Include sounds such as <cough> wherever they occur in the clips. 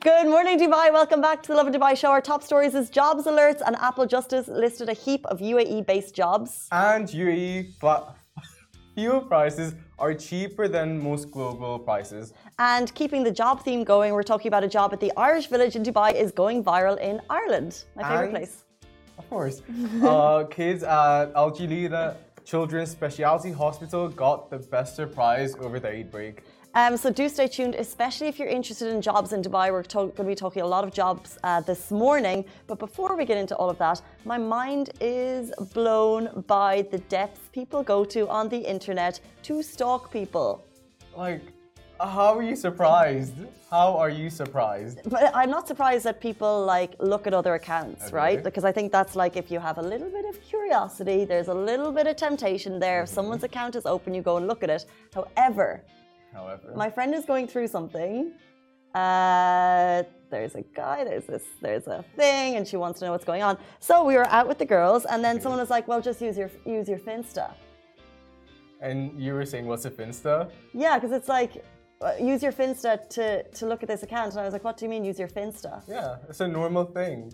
Good morning, Dubai. Welcome back to the Lovin Dubai show. Our top stories is jobs alerts, and Apple Justice listed a heap of UAE-based jobs. And UAE <laughs> fuel prices are cheaper than most global prices. And keeping the job theme going, we're talking about a job at the Irish Village in Dubai is going viral in Ireland, my favorite And- place. Of course. <laughs> uh, kids at Al Jalila Children's Specialty Hospital got the best surprise over the Eid break. Um, so do stay tuned, especially if you're interested in jobs in Dubai. We're going to be talking a lot of jobs uh, this morning. But before we get into all of that, my mind is blown by the depths people go to on the internet to stalk people. Like, how are you surprised? How are you surprised? But I'm not surprised that people like look at other accounts, Okay. right? Because I think that's like if you have a little bit of curiosity, there's a little bit of temptation there. If someone's account is open, you go and look at it. However, However, my friend is going through something. Uh, there's a guy, there's this, there's a thing, and she wants to know what's going on. So we were out with the girls, and then someone was like, "Well, just use your use your Finsta." and you were saying, what's a Finsta? Yeah, because it's like uh, use your Finsta to to look at this account, and I was like, "What do you mean use your Finsta?" Yeah, it's a normal thing.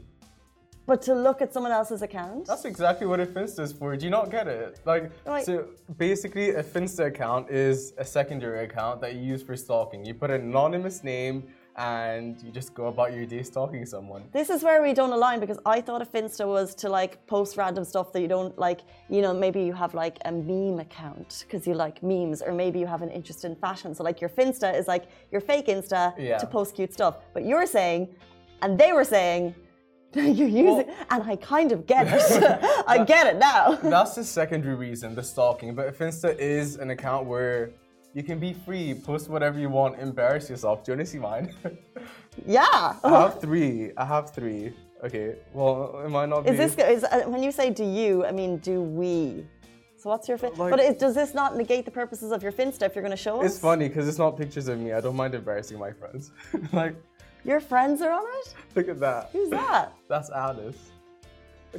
But to look at someone else's account. That's exactly what a Finsta is for. Do you not get it? Like, Right. so basically, a Finsta account is a secondary account that you use for stalking. You put an anonymous name and you just go about your day stalking someone. This is where we don't align because I thought a Finsta was to like post random stuff that you don't like. You know, maybe you have like a meme account because you like memes, or maybe you have an interest in fashion. So like your Finsta is like your fake Insta Yeah. to post cute stuff. But you're saying, and they were saying, <laughs> you use it, and I kind of get it. <laughs> <laughs> I get it now. That's the secondary reason, the stalking. But Finsta is an account where you can be free, post whatever you want, embarrass yourself. Do you want to see mine? Yeah. I have three. I have three. Okay. Well, it might not be. Is this is, uh, when you say do you? I mean do we? So what's your fin? Like- but it, does this not negate the purposes of your Finsta if you're going to show us? It's funny because it's not pictures of me. I don't mind embarrassing my friends. like, Your friends are on it. look at that. Who's that? <laughs> That's Alice.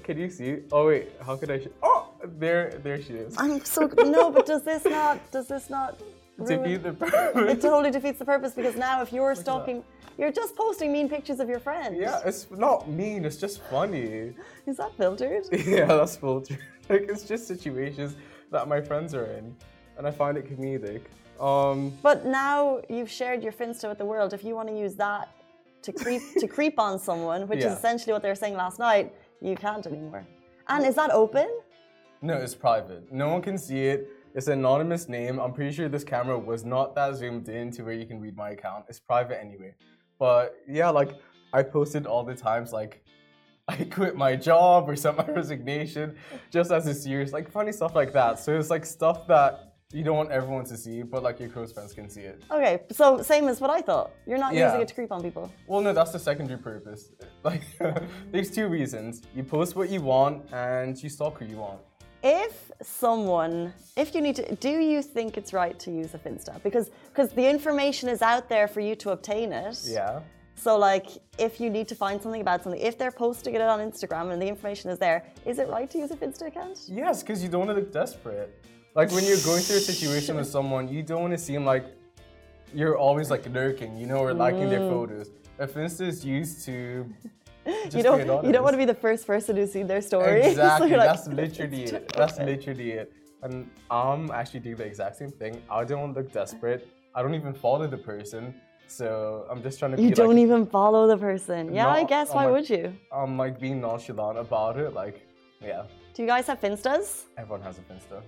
Can you see? Oh wait, how could I? Oh, there, there she is. I'm so no, but does this not? Does this not? <laughs> Defeat the purpose. <laughs> It totally defeats the purpose because now if you're stalking, you're just posting mean pictures of your friends. Yeah, it's not mean. It's just funny. Is that filtered? Yeah, that's filtered. Like it's just situations that my friends are in, and I find it comedic. Um, But now you've shared your Finsta with the world. If you want to use that to creep to <laughs> creep on someone, which is essentially what they were saying last night, you can't anymore. And is that open? no, it's private. No one can see it. It's an anonymous name. I'm pretty sure this camera was not that zoomed in to where you can read my account. It's private anyway. But yeah, like I posted all the times like <laughs> I quit my job or sent my <laughs> resignation just as a serious like funny stuff like that. So it's like stuff that you don't want everyone to see, but like your close friends can see it. Okay, so same as what I thought. You're not Yeah. using it to creep on people. Well, no, that's the secondary purpose. <laughs> Like, <laughs> there's two reasons. You post what you want and you stalk who you want. If someone, if you need to, do you think it's right to use a Finsta? Because because the information is out there for you to obtain it. Yeah. So like, if you need to find something about something, if they're posting it on Instagram and the information is there, is it right to use a Finsta account? Yes, because you don't want to look desperate. Like when you're going through a situation with someone, you don't want to seem like you're always like lurking, you know, or liking their mm. photos. If Insta is used to just you <laughs> don't you don't want to be the first person who's seen their story. <laughs> Exactly. you're like, <laughs> that's literally it. That's literally it. And I'm actually doing the exact same thing. I don't look desperate. I don't even follow the person. So I'm just trying to You don't like, even follow the person. Yeah, I Not guess. on Why my- would you? I'm like being nonchalant about it. Like, yeah, Do you guys have Finstas? everyone has a Finsta.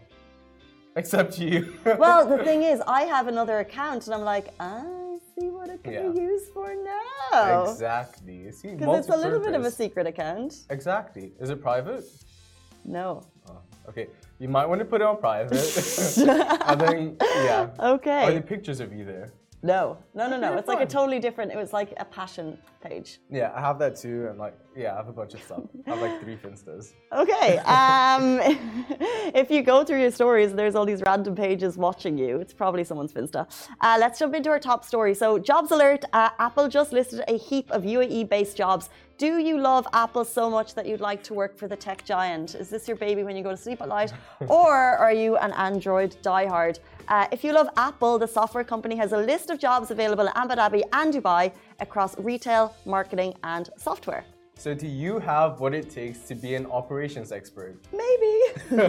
Except you. <laughs> Well, the thing is, I have another account, and I'm like, I see what it can Yeah. be used for now. Exactly. Because it's a little bit of a secret account. Exactly. Is it private? No. Oh, okay. You might want to put it on private. <laughs> and then, yeah. Okay. Are there pictures of you there? No. No, no, no. It's like a totally different. It was like a passion page. Yeah, I have that too. And like, yeah, I have a bunch of stuff. I have like three Finstas. Okay. Um, <laughs> if you go through your stories, there's all these random pages watching you. It's probably someone's Finsta. Uh, let's jump into our top story. So, jobs alert: uh, Apple just listed a heap of UAE-based jobs Do you love Apple so much that you'd like to work for the tech giant? Is this your baby when you go to sleep at night? <laughs> or are you an Android diehard? Uh, if you love Apple, the software company has a list of jobs available in Abu Dhabi and Dubai across retail, marketing, and software. So, do you have what it takes to be an operations expert? Maybe. <laughs>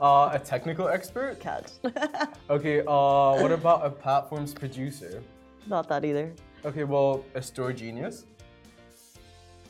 uh, a technical expert? Can't. <laughs> Okay, uh, what about a platform's producer? Not that either. Okay, well, a store genius?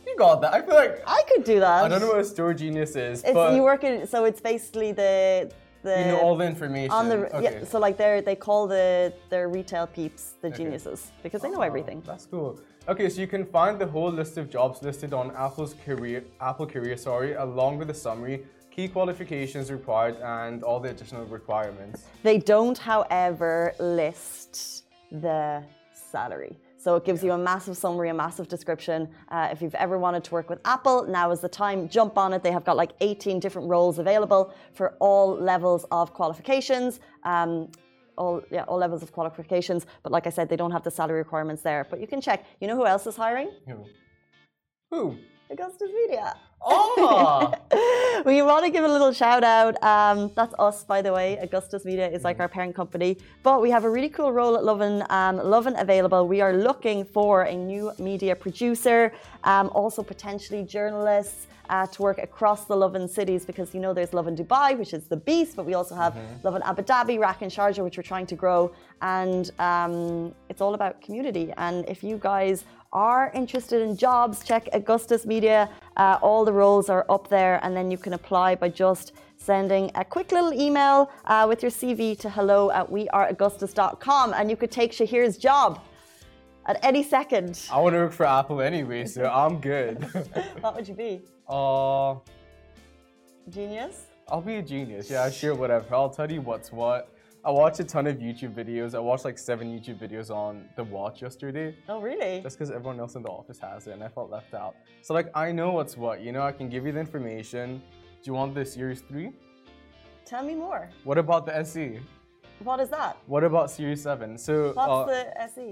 You got that. I feel like I could do that. I don't know what a store genius is, It's, but you work in, so it's basically the the you know all the information. on the okay. yeah. So like they're they call the their retail peeps the geniuses because they know Oh, everything. That's cool. Okay, so you can find the whole list of jobs listed on Apple's career Apple Career, sorry, along with the summary, key qualifications required, and all the additional requirements. They don't, however, list the salary. So it gives you a massive summary, a massive description. Uh, if you've ever wanted to work with Apple, now is the time. Jump on it. They have got like 18 different roles available for all levels of qualifications. Um, all yeah, all levels of qualifications. But like I said, they don't have the salary requirements there. But you can check. You know who else is hiring? Who? Who? Augustus Media. Oh! <laughs> we want to give a little shout out. Um, that's us, by the way. Augustus Media is like our parent company. But we have a really cool role at Lovin, um, Lovin available. We are looking for a new media producer, um, also potentially journalists. Uh, to work across the Lovin cities because you know there's Lovin Dubai, which is the beast, but we also have Lovin Abu Dhabi, Rak and Sharjah, which we're trying to grow. And um, it's all about community. And if you guys are interested in jobs, check Augustus Media. Uh, all the roles are up there, and then you can apply by just sending a quick little email uh, with your CV to hello at weareaugustus.com, and you could take Shahir's job at any second. I want to work for Apple anyway, so I'm good. <laughs> what would you be? uh, Genius? I'll be a genius. Yeah, sure, whatever. I'll tell you what's what. I watched a ton of YouTube videos. I watched like seven YouTube videos on the watch yesterday. Oh, really? Just because everyone else in the office has it and I felt left out. So like I know what's what, you know, I can give you the information. Do you want the Series 3? Tell me more. What about the SE? What is that? What about Series 7? So What's uh, the SE?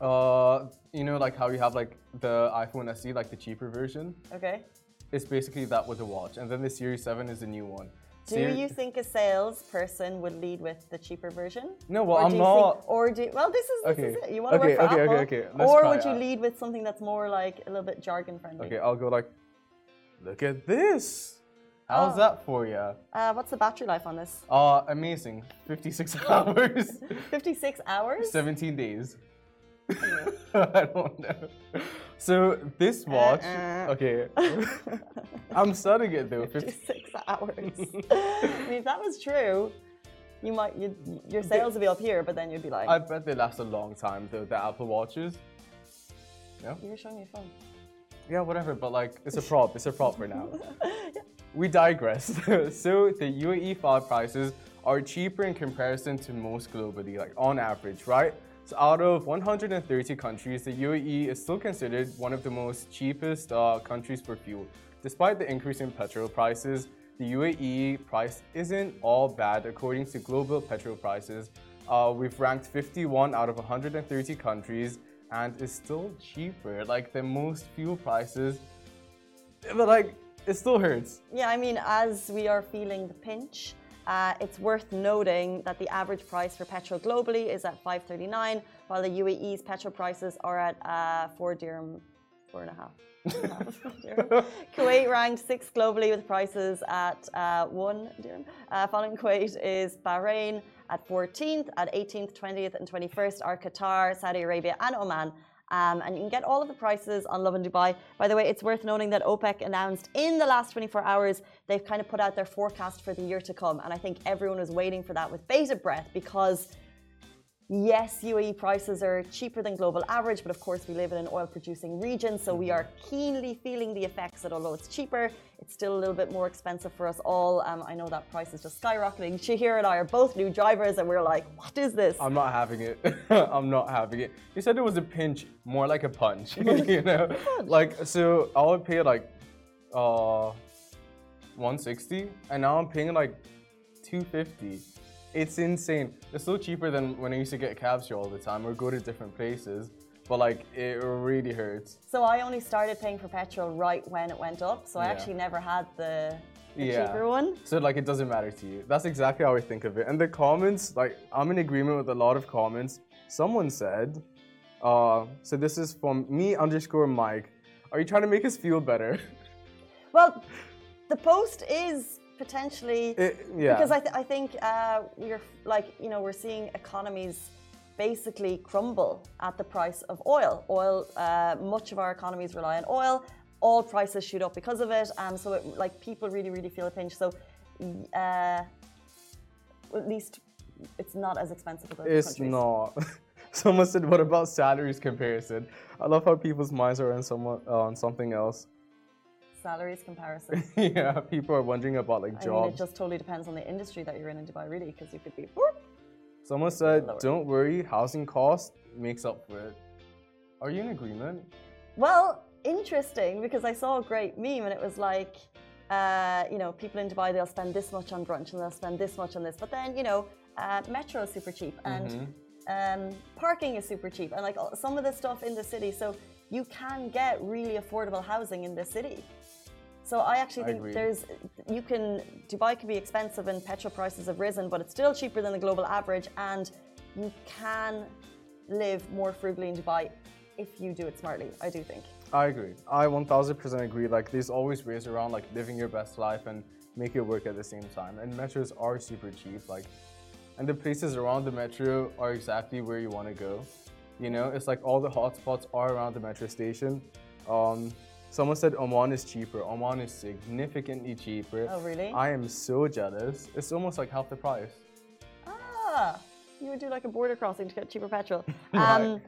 uh you know like how you have like the iPhone SE, like the cheaper version? Okay. It's basically that with the watch. And then the Series 7 is the new one. Do you think a salesperson would lead with the cheaper version? No, well Or I'm do you not think, or do well, this is this Okay. is it. You want to Okay, work for okay, Apple, okay, okay. Let's or would you out. lead with something that's more like a little bit jargon friendly? Okay, I'll go like look at this. How's Oh. that for you? Uh, what's the battery life on this? Uh amazing. 56 <laughs> hours. 56 hours. 17 days. <laughs> I don't know. So this uh-uh. watch, Uh-uh. okay. <laughs> I'm studying it though. 50, 56 hours. <laughs> I mean, if that was true, you might you'd, your sales would be up here, but then you'd be like, I bet they last a long time though. The Apple watches. No. "You were showing me a phone." Yeah, whatever. But like, it's a <laughs> prop. It's a prop for now. We digress. so the UAE file prices are cheaper in comparison to most globally, like on average, right? So out of 130 countries, the UAE is still considered one of the most cheapest uh, countries for fuel. Despite the increase in petrol prices, the UAE price isn't all bad according to global petrol prices. Uh, we've ranked 51 out of 130 countries and is still cheaper. Like the most fuel prices, but like it still hurts. Yeah, I mean, as we are feeling the pinch, uh, it's worth noting that the average price for petrol globally is at 5.39, while the UAE's petrol prices are at uh, four dirham, four and a half. <laughs> Kuwait ranked sixth globally with prices at uh, one dirham. Uh, following Kuwait is Bahrain at 14th, at 18th, 20th, and 21st are Qatar, Saudi Arabia, and Oman. Um, and you can get all of the prices on Lovin Dubai. By the way, it's worth noting that OPEC announced in the last 24 hours they've kind of put out their forecast for the year to come. And I think everyone was waiting for that with bated breath because, yes, UAE prices are cheaper than global average, but of course, we live in an oil producing region. So we are keenly feeling the effects that although it's cheaper, it's still a little bit more expensive for us all. Um, I know that price is just skyrocketing. Shahir and I are both new drivers, and we're like, what is this? I'm not having it. <laughs> I'm not having it. You said it was a pinch, more like a punch. <laughs> you <laughs> know, like so I would pay like uh 160, and now I'm paying like 250. It's insane. It's still cheaper than when I used to get cabs here all the time or go to different places. But like it really hurts. So I only started paying for petrol right when it went up. So I Yeah. actually never had the, the Yeah. cheaper one. So like it doesn't matter to you. That's exactly how I think of it. And the comments, like I'm in agreement with a lot of comments. Someone said, uh, so this is from me underscore Mike. Are you trying to make us feel better? <laughs> Well, the post is potentially It- yeah. because I, th- I think uh, we're like you know we're seeing economies basically crumble at the price of oil. Oil, uh, much of our economies rely on oil. All prices shoot up because of it, um, so it, like people really, really feel a pinch. So, uh, at least it's not as expensive as It's countries. not. <laughs> Someone said, "What about salaries comparison?" I love how people's minds are on someone uh, on something else. Salaries comparison. <laughs> yeah, people are wondering about like jobs. I mean, it just totally depends on the industry that you're in in Dubai, really, because you could be. whoop. Someone said. "Don't worry, housing cost makes up for it." Are you in agreement? Well, interesting because I saw a great meme and it was like, uh, you know, people in Dubai they'll spend this much on brunch and they'll spend this much on this, but then you know, uh, metro is super cheap and um, parking is super cheap and like some of the stuff in the city, so you can get really affordable housing in the city. So I actually I think agree. there's you can Dubai can be expensive and petrol prices have risen, but it's still cheaper than the global average, and you can live more frugally in Dubai if you do it smartly. I do think. I agree. I 1000% agree. Like, there's always ways around like living your best life and make it work at the same time. And metros are super cheap. Like, and the places around the metro are exactly where you want to go. You know, it's like all the hotspots are around the metro station. Um, someone said Oman is cheaper. Oman is significantly cheaper. Oh, really? I am so jealous. It's almost like half the price. Ah, you would do like a border crossing to get cheaper petrol. <laughs> Um,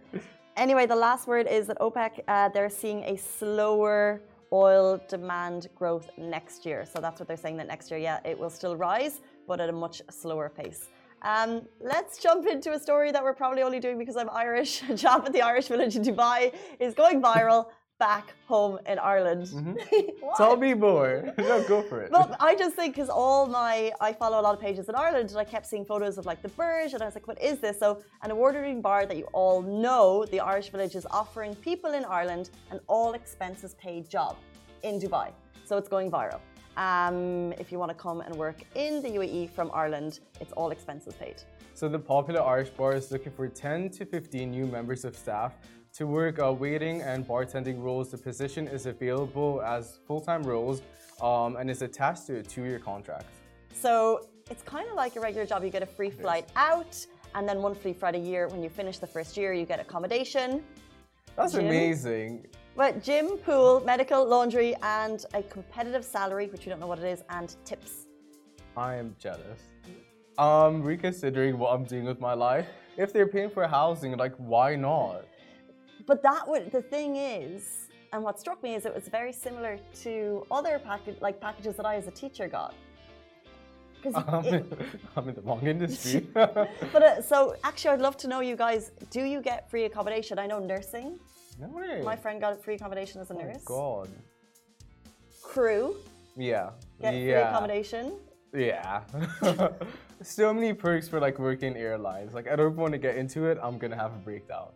anyway, the last word is that OPEC uh, they're seeing a slower oil demand growth next year. So that's what they're saying that next year, yeah, it will still rise, but at a much slower pace. Um, let's jump into a story that we're probably only doing because I'm Irish. A job at the Irish village in Dubai is going viral back home in Ireland. Why? <laughs> Tell me more. no, go for it. Well, I just think because all my I follow a lot of pages in Ireland, and I kept seeing photos of like the Burj, and I was like, "What is this?" So, an award-winning bar that you all know, the Irish Village, is offering people in Ireland an all-expenses-paid job in Dubai. So it's going viral. Um, if you want to come and work in the UAE from Ireland, it's all expenses paid. So the popular Irish bar is looking for 10 to 15 new members of staff to work uh, waiting and bartending roles. The position is available as full-time roles um, and is attached to a two-year contract. So it's kind of like a regular job. You get a free flight out, and then one free flight a year. When you finish the first year, you get accommodation. That's Gym? amazing. But gym, pool, medical, laundry, and a competitive salary, which we don't know what it is, and tips. I am jealous. I'm reconsidering what I'm doing with my life. If they're paying for housing, like why not? But that would the thing is, and what struck me is it was very similar to other package like packages that I as a teacher got. Because <laughs> I'm in, <laughs> I'm in the wrong industry. <laughs> but uh, so actually, I'd love to know you guys. Do you get free accommodation? I know nursing. no way. My friend got free accommodation as a oh nurse. God. Crew Yeah. get free yeah. accommodation. Yeah. so many perks for like working airlines. Like I don't want to get into it. I'm gonna have a breakdown.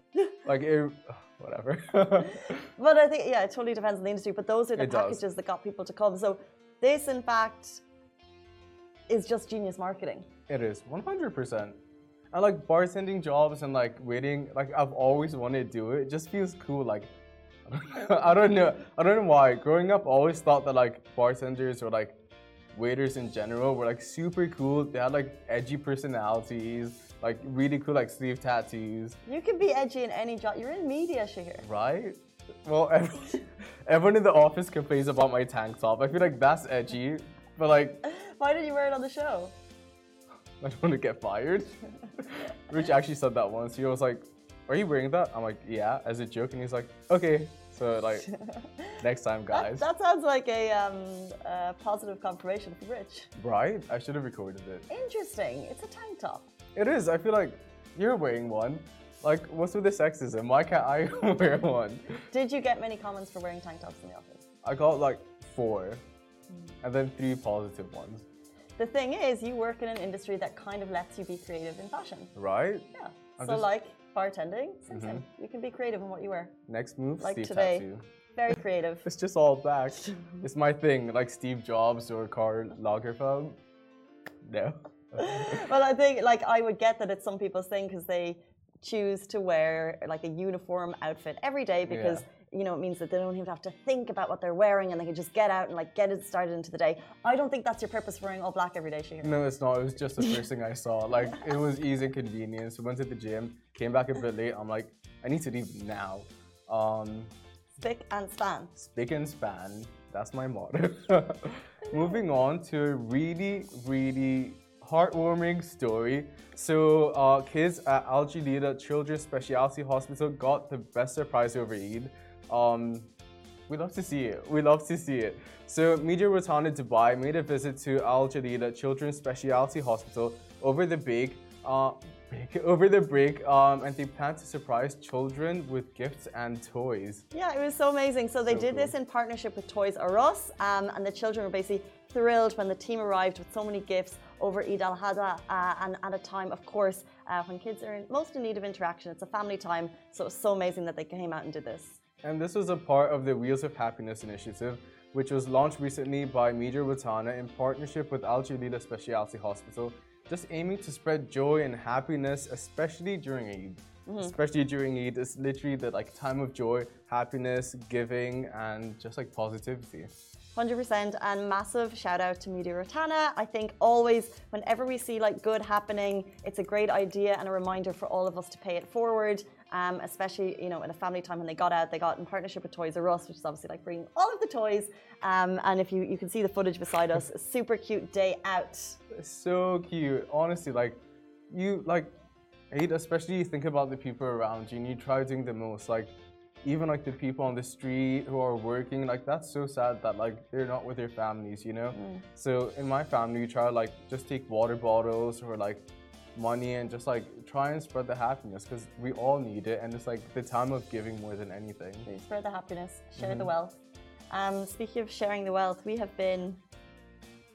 Like it, <sighs> whatever. <laughs> But I think yeah, it totally depends on the industry. But those are the It does. packages that got people to come. So this, in fact, is just genius marketing. it is 100%. And like bartending jobs and like waiting, like I've always wanted to do it. It just feels cool. Like <laughs> I don't know. I don't know why. Growing up, I always thought that like bartenders or like waiters in general were like super cool. They had like edgy personalities, like really cool like sleeve tattoos. You can be edgy in any job. You're in media, Shahir. Right? Well, <laughs> everyone, everyone in the office complains about my tank top. I feel like that's edgy, but like, <laughs> Why did you wear it on the show? <laughs> I don't want to get fired. Rich actually said that once. He was like, Are you wearing that? I'm like, Yeah, as a joke. And he's like, Okay. So, like, next time, That, guys. that sounds like a, um, a positive confirmation for Rich. Right? I should have recorded it. Interesting. It's a tank top. It is. I feel like you're wearing one. Like, what's with the sexism? Why can't I <laughs> wear one? Did you get many comments for wearing tank tops in the office? I got like four, hmm. and then three positive ones. The thing is, you work in an industry that kind of lets you be creative in fashion. Right? Yeah. I'm so, just- like, bartending, same, same. Mm-hmm. You can be creative in what you wear. Next move, Like Steve today. tattoo. Very creative. <laughs> It's just all black. <laughs> it's my thing, like Steve Jobs or Karl Lagerfeld. No. <laughs> well, I think like I would get that it's some people's thing because they choose to wear like a uniform outfit every day because you know it means that they don't even have to think about what they're wearing and they can just get out and like get it started into the day. I don't think that's your purpose for wearing all black every day, Shahir. No, it's not. It was just the first thing I saw. Like it was easy and convenient. So went to the gym, came back a bit late. I'm like, I need to leave now. Um, Spick and span. Spick and span. That's my motto. <laughs> Moving on to a really, really heartwarming story. So, uh, kids at Al Jalila Children's Specialty Hospital got the best surprise over Eid. Um, we love to see it. We love to see it. So, Media Rotana Dubai made a visit to Al Jalila Children's Specialty Hospital over the break. Uh, break <laughs> over the break, um, and they plan to surprise children with gifts and toys. Yeah, it was so amazing. So they So did cool. this in partnership with Toys R Us, um, and the children were basically thrilled when the team arrived with so many gifts over Eid al Adha, uh, and at a time, of course, uh, when kids are in, most in need of interaction. It's a family time, so it's so amazing that they came out and did this. And this was a part of the Wheels of Happiness initiative, which was launched recently by Media Rotana in partnership with Al Jalila Specialty Hospital, just aiming to spread joy and happiness, especially during Eid. Especially during Eid, it's literally the like time of joy, happiness, giving, and just like positivity. 100% and massive shout out to Media Rotana. I think always, whenever we see like good happening, it's a great idea and a reminder for all of us to pay it forward. Um, especially, you know, in a family time when they got out, they got in partnership with Toys R Us, which is obviously like bringing all of the toys. Um, and if you, you can see the footage beside us, super cute day out. So cute. Honestly, like you like Eid, especially you think about the people around you and you try doing the most. Like even like the people on the street who are working, like that's so sad that like they're not with their families, you know? So in my family we try to like just take water bottles or like money and just like try and spread the happiness because we all need it and it's like the time of giving more than anything. We spread the happiness, share the wealth. Um, speaking of sharing the wealth, we have been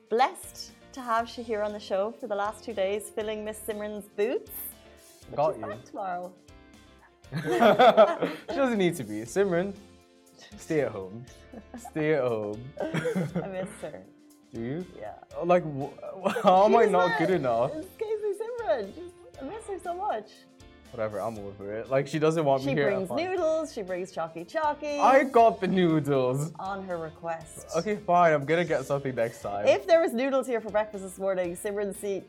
blessed to have Shahir on the show for the last two days, filling Miss Simran's boots. Got you. back tomorrow. She doesn't need to be. Simran, stay at home. Stay at home. I miss her. Do you? Yeah. Like, wh- <laughs> how am I She's not good enough? It's Casey Simran. I miss her so much. Whatever, I'm over it. Like, she doesn't want She me here. She brings fine. noodles. She brings chalky chalky. I got the noodles. on her request. Okay, fine. I'm gonna get something next time. If there was noodles here for breakfast this morning, Simran's seat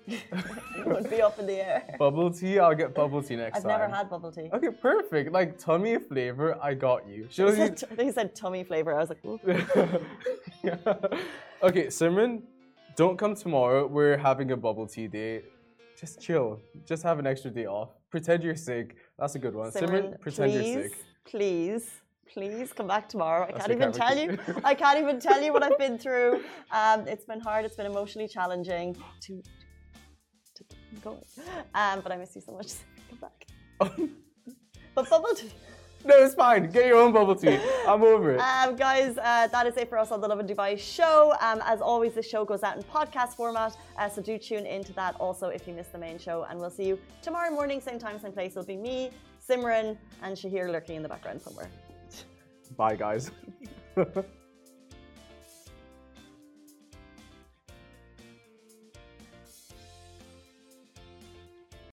<laughs> would be up in the air. bubble tea, I'll get bubble tea next time. I've time. never had bubble tea. Okay, perfect. Like tummy flavor, I got you. She He doesn't said, he said tummy flavor. I was like, Ooh. <laughs> okay, Simran, don't come tomorrow. We're having a bubble tea day. Just chill. Just have an extra day off. Pretend you're sick. That's a good one. Simran, pretend please, you're sick. please, please come back tomorrow. I That's can't even tell you. <laughs> I can't even tell you what I've been through. Um, it's been hard. It's been emotionally challenging to, to keep going. Um, but I miss you so much. <laughs> Come back. <laughs> But bubble tea. No, it's fine. Get your own bubble tea. I'm over it. Um, guys, uh, that is it for us on the Lovin Dubai show. Um, as always, the show goes out in podcast format, uh, so do tune into that also if you missed the main show. And we'll see you tomorrow morning, same time, same place. It'll be me, Simran, and Shahir lurking in the background somewhere. Bye, guys. <laughs>